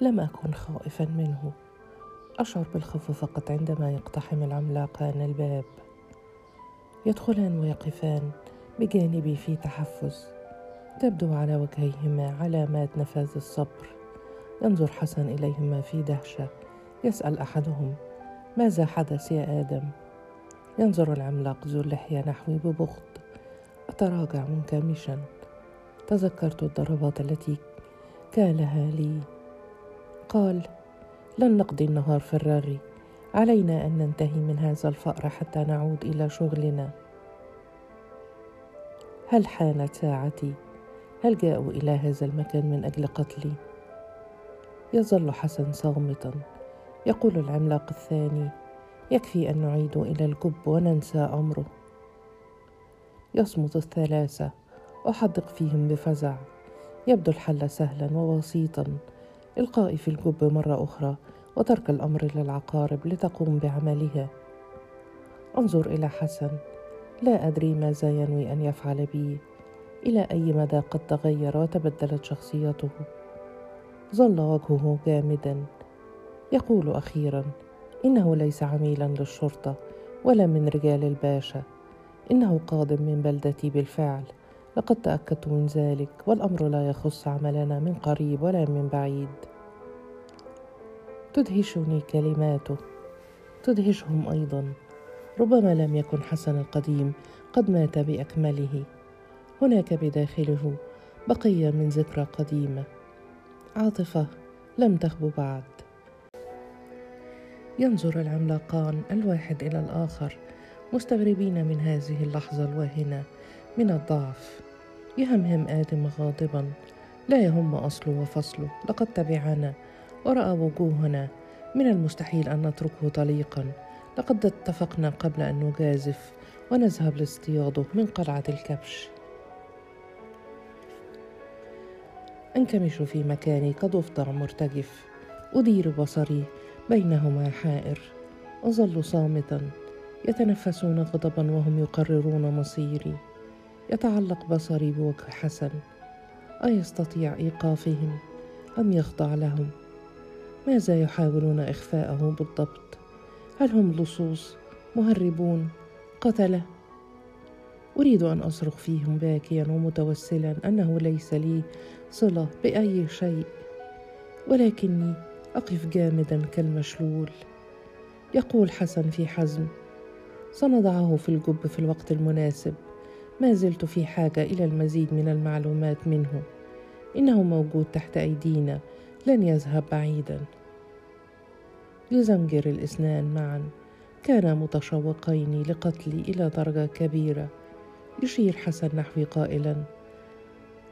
لم أكن خائفا منه. أشعر بالخوف فقط عندما يقتحم العملاقان الباب. يدخلان ويقفان بجانبي في تحفز. تبدو على وجهيهما علامات نفاذ الصبر. ينظر حسن إليهما في دهشة. يسأل أحدهم ماذا حدث يا آدم؟ ينظر العملاق ذو اللحية نحوي ببغض أتراجع منكمشا. تذكرت الضربات التي كالها لي. قال لن نقضي النهار في الرغي علينا أن ننتهي من هذا الفأر حتى نعود إلى شغلنا. هل حانت ساعتي؟ هل جاءوا إلى هذا المكان من أجل قتلي؟ يظل حسن صامتا يقول العملاق الثاني يكفي أن نعيد إلى الجب وننسى أمره. يصمت الثلاثة. أحدق فيهم بفزع. يبدو الحل سهلا وبسيطا القائي في الجب مرة أخرى وترك الأمر للعقارب لتقوم بعملها. انظر إلى حسن لا أدري ماذا ينوي أن يفعل بي. إلى أي مدى قد تغير وتبدلت شخصيته؟ ظل وجهه جامدا. يقول أخيرا إنه ليس عميلا للشرطة ولا من رجال الباشا. إنه قادم من بلدتي بالفعل. لقد تأكدت من ذلك والأمر لا يخص عملنا من قريب ولا من بعيد. تدهشني كلماته. تدهشهم أيضا. ربما لم يكن حسن القديم قد مات بأكمله. هناك بداخله بقيه من ذكرى قديمة. عاطفة لم تخب بعد. ينظر العملاقان الواحد إلى الآخر مستغربين من هذه اللحظة الواهنة من الضعف. يهمهم آدم غاضبا. لا يهم أصله وفصله. لقد تبعنا. ورأى وجوهنا. من المستحيل أن نتركه طليقا. لقد اتفقنا قبل أن نجازف ونذهب لاصطياده من قلعة الكبش. انكمش في مكاني. كضفدع مرتجف. أدير بصري. بينهما حائر. أظل صامتا. يتنفسون غضبا وهم يقررون مصيري. يتعلق بصري بوجه حسن أيستطيع إيقافهم أم يخضع لهم؟ ماذا يحاولون إخفاءه بالضبط؟ هل هم لصوص مهربون قتلة؟ أريد أن أصرخ فيهم باكيا ومتوسلا أنه ليس لي صلة بأي شيء ولكني أقف جامدا كالمشلول. يقول حسن في حزم سنضعه في الجب في الوقت المناسب. ما زلت في حاجة إلى المزيد من المعلومات منه. إنه موجود تحت أيدينا. لن يذهب بعيدا. يزمجر الاثنان معا. كانا متشوقين لقتلي إلى درجة كبيرة. يشير حسن نحوي قائلا.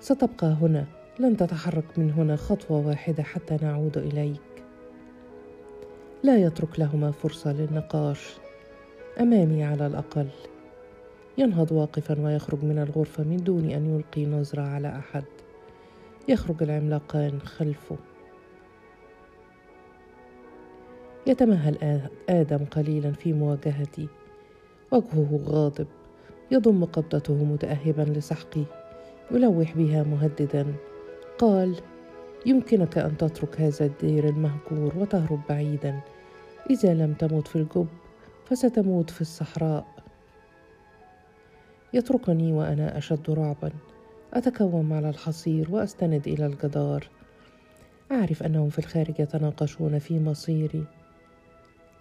ستبقى هنا. لن تتحرك من هنا خطوة واحدة حتى نعود إليك. لا يترك لهما فرصة للنقاش. أمامي على الأقل. ينهض واقفا ويخرج من الغرفة من دون أن يلقي نظرة على أحد. يخرج العملاقان خلفه. يتمهل آدم قليلا في مواجهتي وجهه غاضب. يضم قبضته متاهبا لسحقي يلوح بها مهددا. قال يمكنك أن تترك هذا الدير المهجور وتهرب بعيدا. إذا لم تمت في الجب فستموت في الصحراء. يتركني وأنا أشد رعبا. أتكوم على الحصير وأستند إلى الجدار. أعرف أنهم في الخارج يتناقشون في مصيري.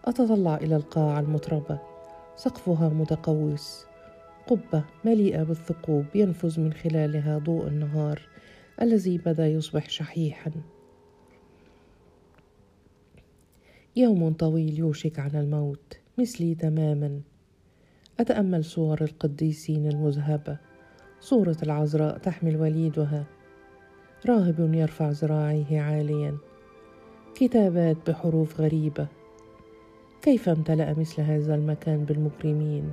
أتطلع إلى القاعة المتربة. سقفها متقوس. قبة مليئة بالثقوب ينفذ من خلالها ضوء النهار الذي بدا يصبح شحيحا. يوم طويل يوشك على الموت. مثلي تماما. أتأمل صور القديسين المذهبه صورة العذراء تحمل وليدها. راهب يرفع ذراعيه عاليا. كتابات بحروف غريبة. كيف امتلأ مثل هذا المكان بالمجرمين؟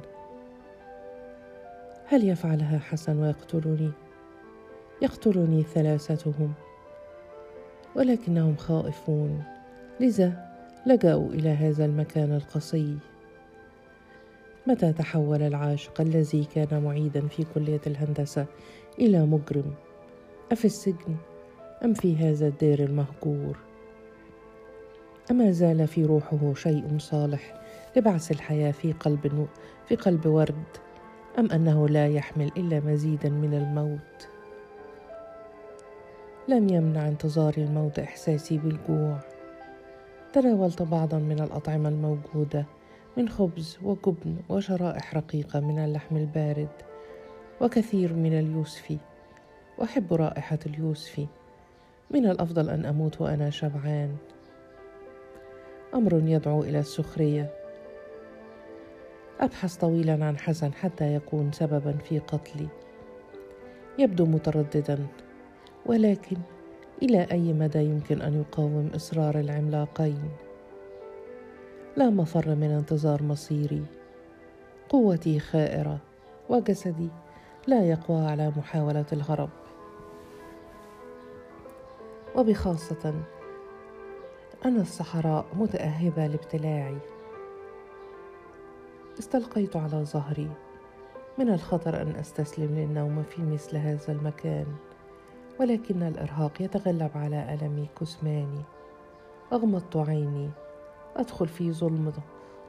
هل يفعلها حسن ويقتلني؟ يقتلني ثلاثتهم. ولكنهم خائفون. لذا لجأوا إلى هذا المكان القصي. متى تحول العاشق الذي كان معيدا في كلية الهندسة إلى مجرم؟ أفي السجن أم في هذا الدير المهجور؟ أما زال في روحه شيء صالح لبعث الحياة في قلب في قلب ورد أم أنه لا يحمل إلا مزيدا من الموت؟ لم يمنع انتظار الموت إحساسي بالجوع. تناولت بعضا من الأطعمة الموجودة. من خبز وجبن وشرائح رقيقة من اللحم البارد وكثير من اليوسفي. أحب رائحة اليوسفي. من الأفضل أن أموت وأنا شبعان. أمر يدعو إلى السخرية. أبحث طويلا عن حسن حتى يكون سببا في قتلي. يبدو مترددا. ولكن إلى أي مدى يمكن أن يقاوم إصرار العملاقين؟ لا مفر من انتظار مصيري. قوتي خائرة وجسدي لا يقوى على محاولة الهرب. وبخاصة أن الصحراء متأهبة لابتلاعي. استلقيت على ظهري من الخطر أن أستسلم للنوم في مثل هذا المكان ولكن الإرهاق يتغلب على ألمي كسماني. أغمضت عيني أدخل في ظلمة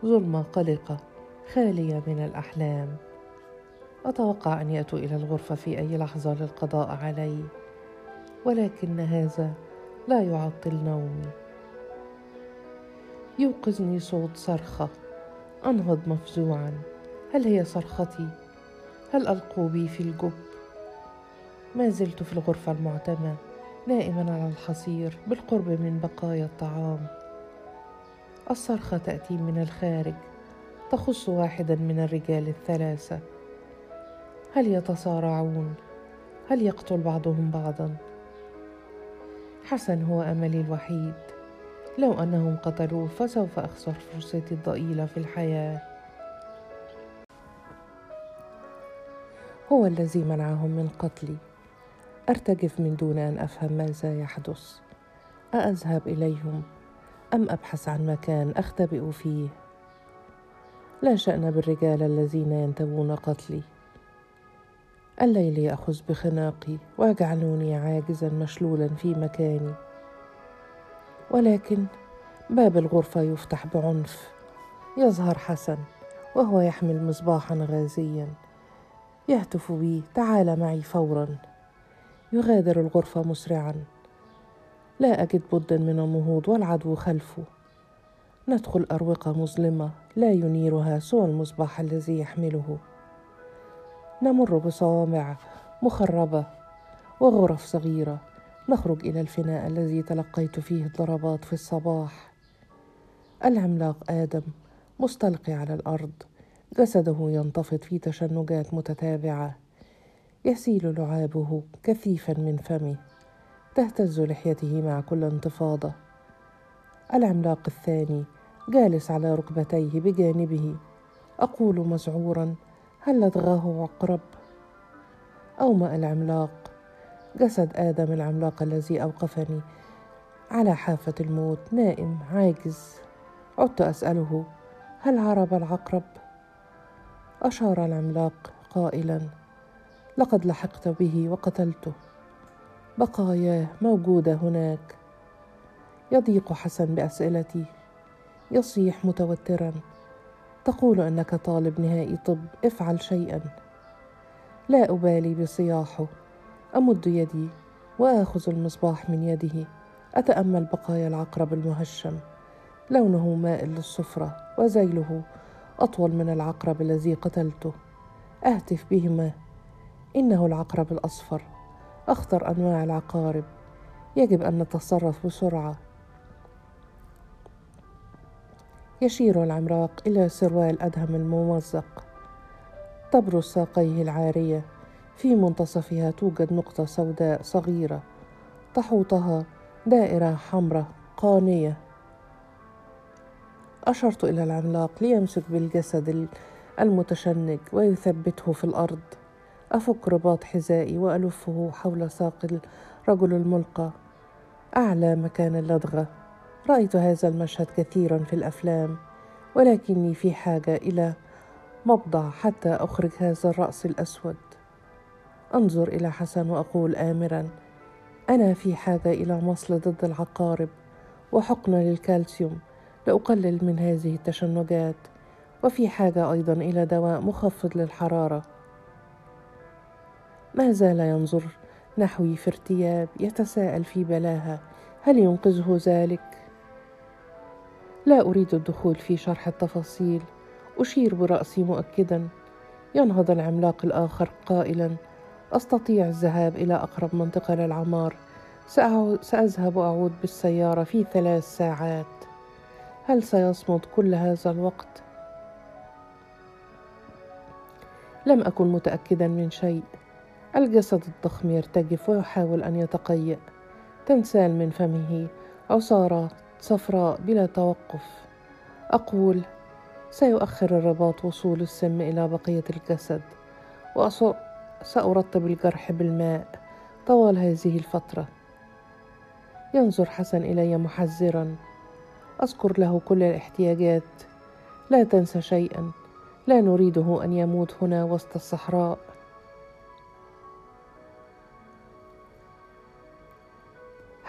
ظلمة قلقة خالية من الأحلام أتوقع أن يأتوا إلى الغرفة في أي لحظة للقضاء علي ولكن هذا لا يعطل نومي يوقظني صوت صرخة أنهض مفزوعا هل هي صرختي؟ هل ألقوا بي في الجب؟ ما زلت في الغرفة المعتمة نائما على الحصير بالقرب من بقايا الطعام الصرخة تأتي من الخارج تخص واحدا من الرجال الثلاثة. هل يتصارعون؟ هل يقتل بعضهم بعضا؟ حسن هو أملي الوحيد. لو أنهم قتلوه فسوف أخسر فرصتي الضئيلة في الحياة. هو الذي منعهم من قتلي. أرتجف من دون أن أفهم ماذا يحدث. أأذهب إليهم. أم أبحث عن مكان أختبئ فيه؟ لا شأن بالرجال الذين ينتوون قتلي. الليل يأخذ بخناقي ويجعلني عاجزا مشلولا في مكاني. ولكن باب الغرفة يفتح بعنف. يظهر حسن وهو يحمل مصباحا غازيا. يهتف بي تعال معي فورا. يغادر الغرفة مسرعا. لا أجد بدا من النهوض والعدو خلفه. ندخل أروقة مظلمة لا ينيرها سوى المصباح الذي يحمله. نمر بصوامع مخربة وغرف صغيرة. نخرج إلى الفناء الذي تلقيت فيه الضربات في الصباح. العملاق آدم مستلقي على الأرض. جسده ينتفض في تشنجات متتابعة. يسيل لعابه كثيفا من فمه. تهتز لحيته مع كل انتفاضة. العملاق الثاني جالس على ركبتيه بجانبه. أقول مذعورا هل لدغاه عقرب؟ أومأ العملاق. جسد آدم العملاق الذي أوقفني على حافة الموت نائم عاجز. عدت أسأله هل هرب العقرب؟ أشار العملاق قائلا لقد لحقت به وقتلته. بقاياه موجودة هناك. يضيق حسن بأسئلتي. يصيح متوترا. تقول أنك طالب نهائي طب افعل شيئا. لا أبالي بصياحه. أمد يدي وآخذ المصباح من يده. أتأمل بقايا العقرب المهشم. لونه مائل للصفرة وذيله أطول من العقرب الذي قتلته. أهتف بهما. إنه العقرب الأصفر. أخطر أنواع العقارب. يجب أن نتصرف بسرعة. يشير العملاق إلى سروال أدهم الممزق. تبرز ساقيه العارية. في منتصفها توجد نقطة سوداء صغيرة. تحوطها دائرة حمراء قانية. أشرت إلى العملاق ليمسك بالجسد المتشنج ويثبته في الأرض. أفك رباط حذائي وألفه حول ساق الرجل الملقى. أعلى مكان اللدغة. رأيت هذا المشهد كثيرا في الأفلام ولكني في حاجة إلى مبضع حتى أخرج هذا الرأس الأسود. أنظر إلى حسن وأقول آمرا أنا في حاجة إلى مصل ضد العقارب وحقنة للكالسيوم لأقلل من هذه التشنجات. وفي حاجة أيضا إلى دواء مخفض للحرارة. ما زال ينظر نحوي في ارتياب يتساءل في بلاهة هل ينقذه ذلك؟ لا أريد الدخول في شرح التفاصيل أشير برأسي مؤكدا. ينهض العملاق الآخر قائلا أستطيع الذهاب إلى أقرب منطقة للعمار. سأذهب وأعود بالسيارة في ثلاث ساعات. هل سيصمد كل هذا الوقت؟ لم أكن متاكدا من شيء. الجسد الضخم يرتجف ويحاول أن يتقيأ تنسال من فمه عصارة صفراء بلا توقف. أقول سيؤخر الرباط وصول السم إلى بقية الجسد وسأرطب الجرح بالماء طوال هذه الفترة. ينظر حسن إلي محذرا. أذكر له كل الاحتياجات. لا تنسى شيئا. لا نريده أن يموت هنا وسط الصحراء.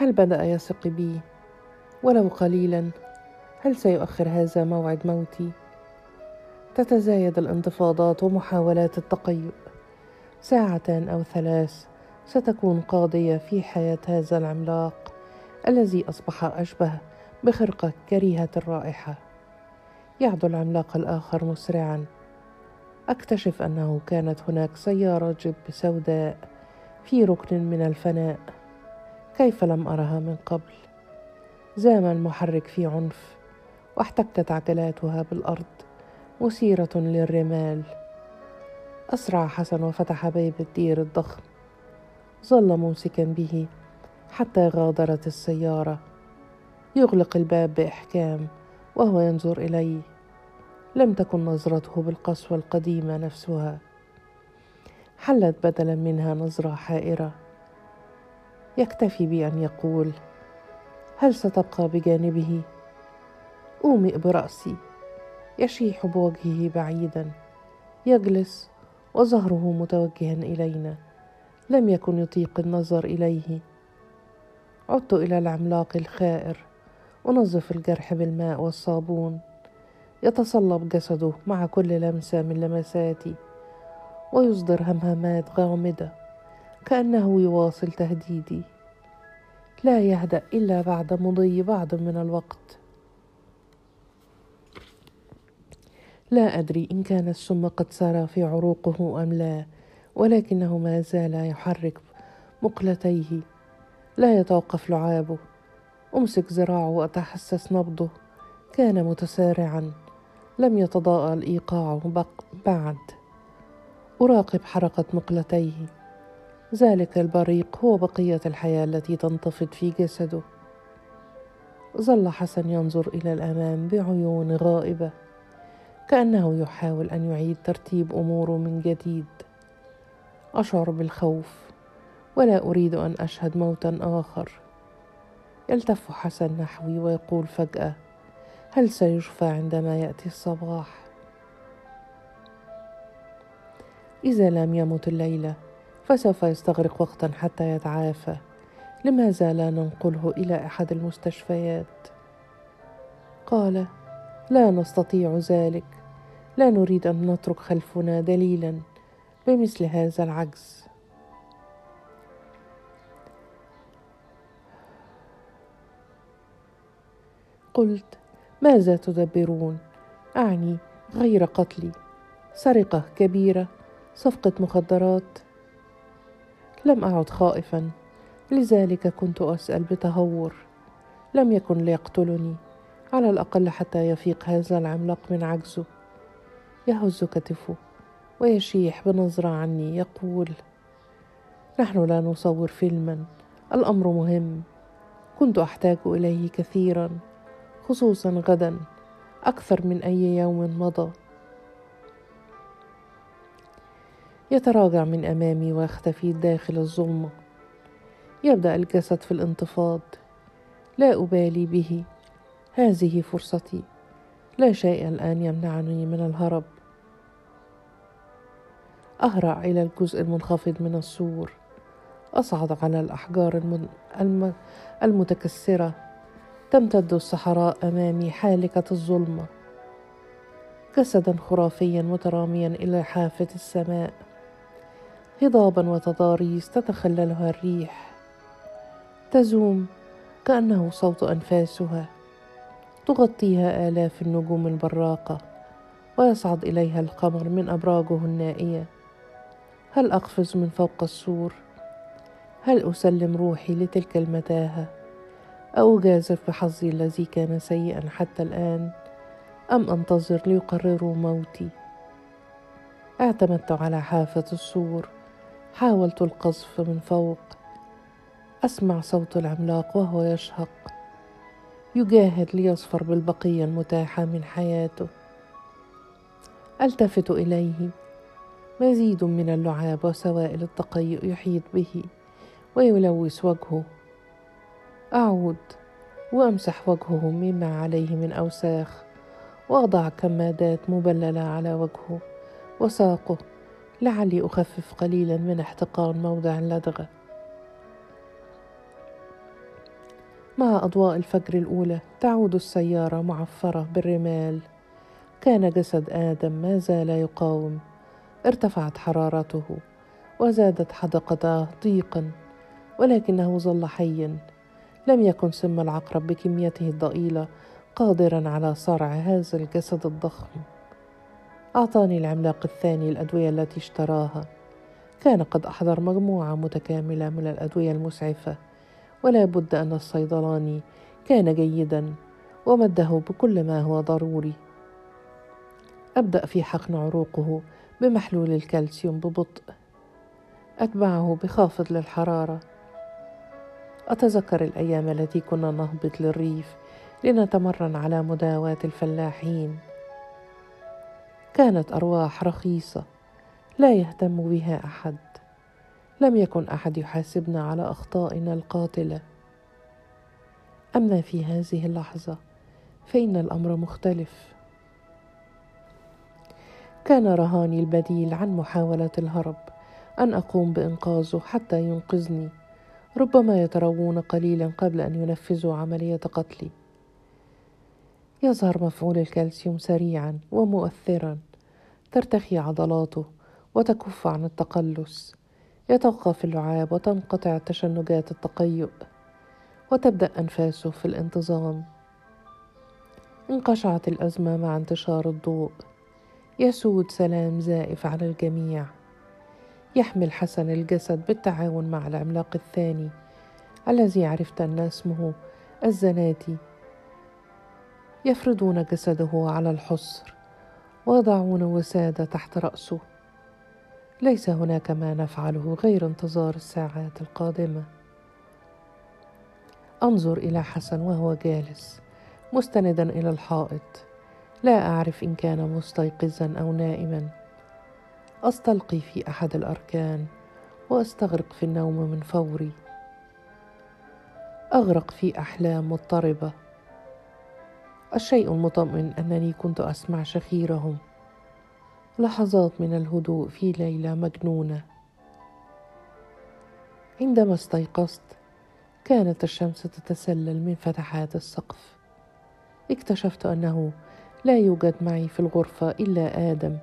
هل بدأ يثق بي ولو قليلا. هل سيؤخر هذا موعد موتي؟ تتزايد الانتفاضات ومحاولات التقيؤ. ساعتان أو ثلاث ستكون قاضية في حياة هذا العملاق الذي أصبح أشبه بخرقة كريهة الرائحه يعدو العملاق الآخر مسرعا. أكتشف أنه كانت هناك سيارة جيب سوداء في ركن من الفناء. كيف لم أرها من قبل؟ زام المحرك في عنف واحتكت عجلاتها بالأرض مثيره للرمال. أسرع حسن وفتح باب الدير الضخم. ظل ممسكا به حتى غادرت السيارة. يغلق الباب بإحكام وهو ينظر الي لم تكن نظرته بالقسوة القديمة نفسها. حلت بدلا منها نظرة حائرة. يكتفي بان يقول هل ستبقى بجانبه؟ أومئ برأسي يشيح بوجهه بعيدا يجلس وظهره متوجها إلينا لم يكن يطيق النظر إليه. عدت إلى العملاق الخائر أنظف الجرح بالماء والصابون يتصلب جسده مع كل لمسة من لمساتي ويصدر همهمات غامده كأنه يواصل تهديدي. لا يهدأ إلا بعد مضي بعض من الوقت. لا أدري إن كان السم قد سرى في عروقه أم لا ولكنه ما زال يحرك مقلتيه. لا يتوقف لعابه. أمسك ذراعه وأتحسس نبضه. كان متسارعا. لم يتضاءل إيقاعه بعد. أراقب حركة مقلتيه. ذلك البريق هو بقية الحياة التي تنتفض في جسده. ظل حسن ينظر إلى الأمام بعيون غائبة كأنه يحاول أن يعيد ترتيب أموره من جديد. أشعر بالخوف ولا أريد أن أشهد موتا آخر. يلتف حسن نحوي ويقول فجأة هل سيشفى عندما يأتي الصباح؟ إذا لم يمت الليلة فسوف يستغرق وقتا حتى يتعافى. لماذا لا ننقله إلى أحد المستشفيات؟ قال لا نستطيع ذلك. لا نريد أن نترك خلفنا دليلا بمثل هذا العجز. قلت ماذا تدبرون؟ أعني غير قتلي. سرقة كبيرة صفقة مخدرات. لم أعد خائفا. لذلك كنت أسأل بتهور. لم يكن ليقتلني. على الأقل حتى يفيق هذا العملاق من عجزه. يهز كتفه ويشيح بنظرة عني. يقول نحن لا نصور فيلما. الأمر مهم. كنت أحتاج إليه كثيرا خصوصا غدا أكثر من أي يوم مضى. يتراجع من أمامي ويختفي داخل الظلمة. يبدأ الجسد في الانتفاض. لا أبالي به. هذه فرصتي. لا شيء الآن يمنعني من الهرب. أهرع إلى الجزء المنخفض من السور أصعد على الأحجار المتكسرة. تمتد الصحراء أمامي حالكة الظلمة. جسدا خرافيا متراميا إلى حافة السماء. هضابا وتضاريس تتخللها الريح. تزوم كأنه صوت أنفاسها. تغطيها آلاف النجوم البراقة ويصعد إليها القمر من أبراجه النائية. هل أقفز من فوق السور؟ هل أسلم روحي لتلك المتاهة؟ أو اجازف بحظي الذي كان سيئا حتى الآن؟ أم أنتظر ليقرروا موتي؟ اعتمدت على حافة السور. حاولت القذف من فوق. أسمع صوت العملاق وهو يشهق. يجاهد ليصفر بالبقية المتاحة من حياته. ألتفت إليه. مزيد من اللعاب وسوائل التقيؤ يحيط به ويلوث وجهه. أعود وأمسح وجهه مما عليه من أوساخ. وأضع كمادات مبللة على وجهه. وساقه. لعلي أخفف قليلا من احتقان موضع اللدغه مع أضواء الفجر الأولى تعود السيارة معفرة بالرمال. كان جسد آدم ما زال يقاوم. ارتفعت حرارته وزادت حدقته ضيقا ولكنه ظل حيا. لم يكن سم العقرب بكميته الضئيلة قادرا على صرع هذا الجسد الضخم. أعطاني العملاق الثاني الأدوية التي اشتراها. كان قد أحضر مجموعة متكاملة من الأدوية المسعفة ولا بد أن الصيدلاني كان جيدا ومده بكل ما هو ضروري. أبدأ في حقن عروقه بمحلول الكالسيوم ببطء. أتبعه بخافض للحرارة. أتذكر الأيام التي كنا نهبط للريف لنتمرن على مداواة الفلاحين. كانت أرواح رخيصة لا يهتم بها أحد. لم يكن أحد يحاسبنا على أخطائنا القاتلة. أما في هذه اللحظة فإن الأمر مختلف. كان رهاني البديل عن محاولة الهرب أن أقوم بإنقاذه حتى ينقذني ربما يتروون قليلا قبل أن ينفذوا عملية قتلي. يظهر مفعول الكالسيوم سريعا ومؤثرا. ترتخي عضلاته وتكف عن التقلص. يتوقف اللعاب وتنقطع تشنجات التقيؤ وتبدأ أنفاسه في الانتظام. انقشعت الازمه مع انتشار الضوء. يسود سلام زائف على الجميع. يحمل حسن الجسد بالتعاون مع العملاق الثاني الذي عرفت أن اسمه الزناتي. يفردون جسده على الحصر. ويضعون وسادة تحت رأسه. ليس هناك ما نفعله غير انتظار الساعات القادمة. أنظر إلى حسن وهو جالس مستندا إلى الحائط. لا أعرف إن كان مستيقظا أو نائما. أستلقي في أحد الأركان وأستغرق في النوم من فوري. أغرق في أحلام مضطربة. الشيء المطمئن أنني كنت أسمع شخيرهم. لحظات من الهدوء في ليلة مجنونة. عندما استيقظت كانت الشمس تتسلل من فتحات السقف. اكتشفت أنه لا يوجد معي في الغرفة إلا آدم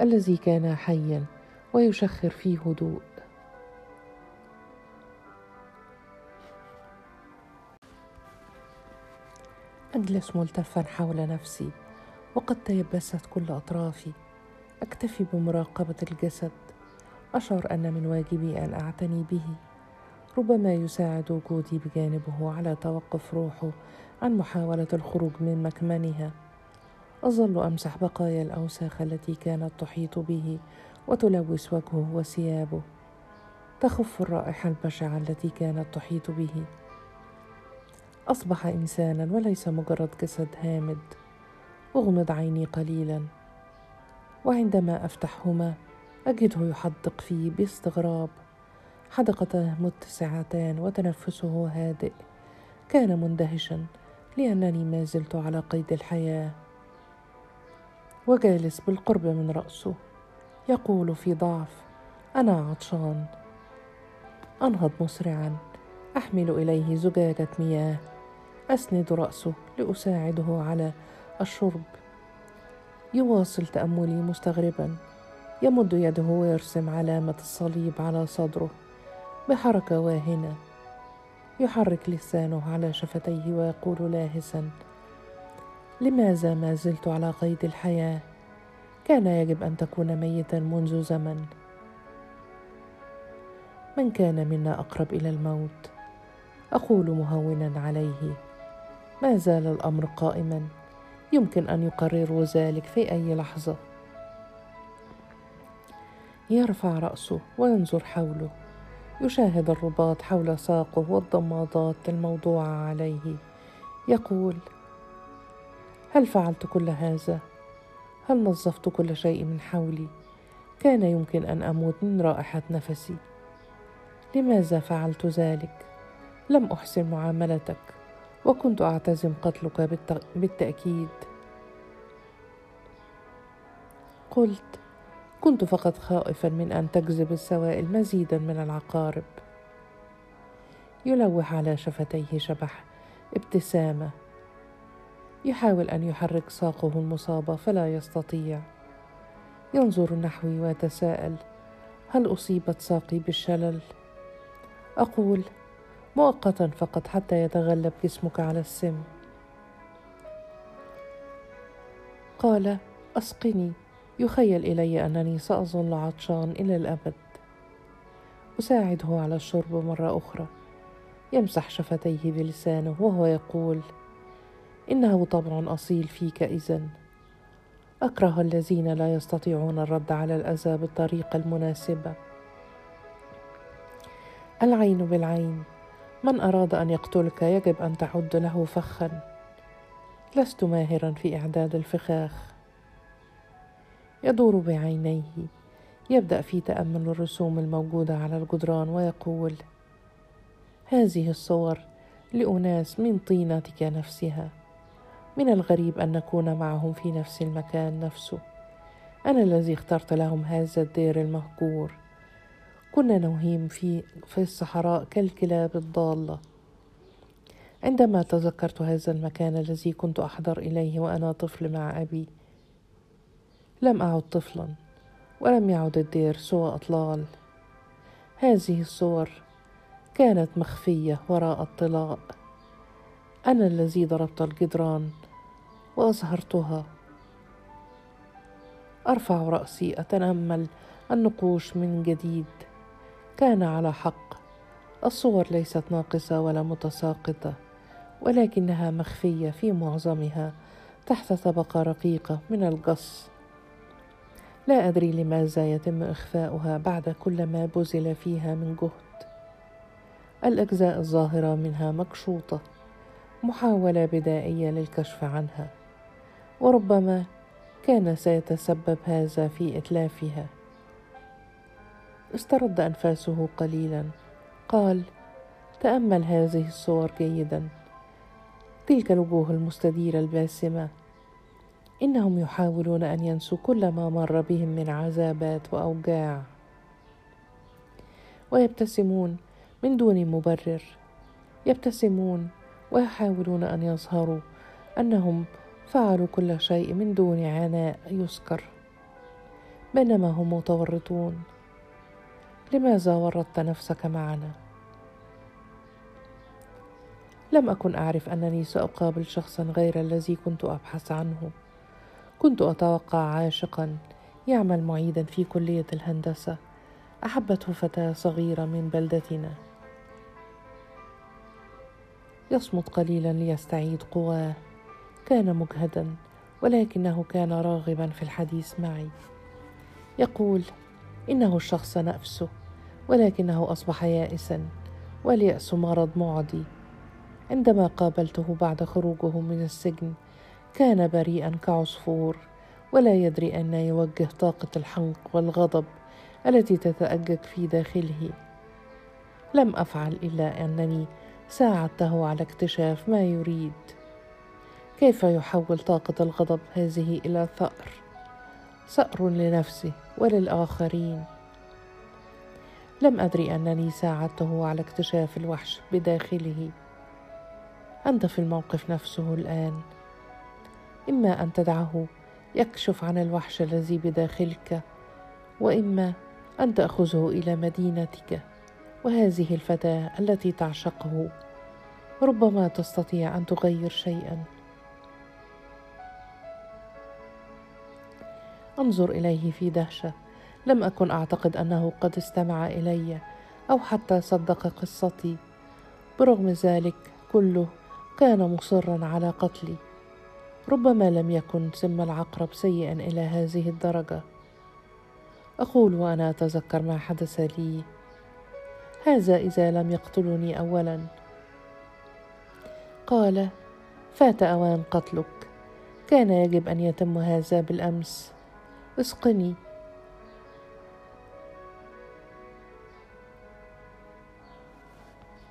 الذي كان حيا ويشخر في هدوء. أجلس ملتفا حول نفسي وقد تيبست كل أطرافي. أكتفي بمراقبة الجسد. أشعر أن من واجبي أن أعتني به. ربما يساعد وجودي بجانبه على توقف روحه عن محاولة الخروج من مكمنها. أظل أمسح بقايا الأوساخ التي كانت تحيط به وتلوث وجهه وثيابه. تخف الرائحة البشعة التي كانت تحيط به. أصبح إنسانا وليس مجرد جسد هامد. أغمض عيني قليلا وعندما أفتحهما أجده يحدق في باستغراب. حدقته متسعتان وتنفسه هادئ. كان مندهشا لأنني ما زلت على قيد الحياة. وجالس بالقرب من رأسه. يقول في ضعف أنا عطشان. أنهض مسرعا أحمل إليه زجاجة مياه. أسند رأسه لأساعده على الشرب. يواصل تأملي مستغربا. يمد يده ويرسم علامة الصليب على صدره بحركة واهنة. يحرك لسانه على شفتيه ويقول لاهسا لماذا ما زلت على قيد الحياة؟ كان يجب أن تكون ميتا منذ زمن. من كان منا أقرب إلى الموت؟ أقول مهونا عليه. ما زال الأمر قائما. يمكن أن يقرروا ذلك في أي لحظة. يرفع رأسه وينظر حوله. يشاهد الرباط حول ساقه والضمادات الموضوعة عليه. يقول هل فعلت كل هذا؟ هل نظفت كل شيء من حولي؟ كان يمكن أن أموت من رائحة نفسي. لماذا فعلت ذلك؟ لم أحسن معاملتك. وكنت أعتزم قتلك بالتأكيد. قلت كنت فقط خائفا من أن تجذب السوائل مزيدا من العقارب. يلوح على شفتيه شبح ابتسامة. يحاول أن يحرك ساقه المصابة فلا يستطيع. ينظر نحوي ويتساءل هل أصيبت ساقي بالشلل؟ أقول مؤقتا فقط حتى يتغلب جسمك على السم. قال أسقني. يخيل إلي أنني سأظل عطشان إلى الأبد. أساعده على الشرب مرة أخرى. يمسح شفتيه بلسانه وهو يقول إنه طبع أصيل فيك اذا أكره الذين لا يستطيعون الرد على الأذى بالطريقة المناسبة. العين بالعين. من أراد أن يقتلك يجب أن تعد له فخا. لست ماهرا في إعداد الفخاخ. يدور بعينيه. يبدأ في تأمل الرسوم الموجودة على الجدران ويقول هذه الصور لأناس من طينتك نفسها. من الغريب أن نكون معهم في نفس المكان نفسه. أنا الذي اخترت لهم هذا الدير المهجور. كنا نهيم في في الصحراء كالكلاب الضالة. عندما تذكرت هذا المكان الذي كنت أحضر إليه وأنا طفل مع أبي لم أعد طفلا ولم يعد الدير سوى أطلال. هذه الصور كانت مخفية وراء الطلاء. أنا الذي ضربت الجدران وأظهرتها. أرفع رأسي أتأمل النقوش من جديد. كان على حق. الصور ليست ناقصة ولا متساقطة ولكنها مخفية في معظمها تحت طبقة رقيقة من القص. لا أدري لماذا يتم إخفاؤها بعد كل ما بذل فيها من جهد. الأجزاء الظاهرة منها مكشوطة محاولة بدائية للكشف عنها وربما كان سيتسبب هذا في إتلافها. استرد أنفاسه قليلا. قال تأمل هذه الصور جيدا. تلك الوجوه المستديرة الباسمة. إنهم يحاولون أن ينسوا كل ما مر بهم من عذابات وأوجاع. ويبتسمون من دون مبرر. يبتسمون ويحاولون أن يظهروا أنهم فعلوا كل شيء من دون عناء يذكر بينما هم متورطون. لماذا ورطت نفسك معنا؟ لم أكن أعرف أنني سأقابل شخصا غير الذي كنت أبحث عنه. كنت أتوقع عاشقا يعمل معيدا في كلية الهندسة. أحبته فتاة صغيرة من بلدتنا. يصمت قليلا ليستعيد قواه. كان مجهدا ولكنه كان راغبا في الحديث معي. يقول إنه الشخص نفسه ولكنه أصبح يائسا والياس مرض معدي. عندما قابلته بعد خروجه من السجن كان بريئا كعصفور ولا يدري أن يوجه طاقة الحنق والغضب التي تتأجج في داخله. لم أفعل إلا أنني ساعدته على اكتشاف ما يريد. كيف يحول طاقة الغضب هذه إلى ثأر؟ ثأر لنفسه وللآخرين. لم أدري أنني ساعدته على اكتشاف الوحش بداخله. أنت في الموقف نفسه الآن. إما أن تدعه يكشف عن الوحش الذي بداخلك وإما أن تأخذه إلى مدينتك وهذه الفتاة التي تعشقه. ربما تستطيع أن تغير شيئا. انظر إليه في دهشة. لم أكن أعتقد أنه قد استمع إلي أو حتى صدق قصتي. برغم ذلك كله كان مصرا على قتلي. ربما لم يكن سم العقرب سيئا إلى هذه الدرجة. أقول وأنا أتذكر ما حدث لي. هذا إذا لم يقتلني اولا. قال فات أوان قتلك. كان يجب أن يتم هذا بالأمس. اسقني.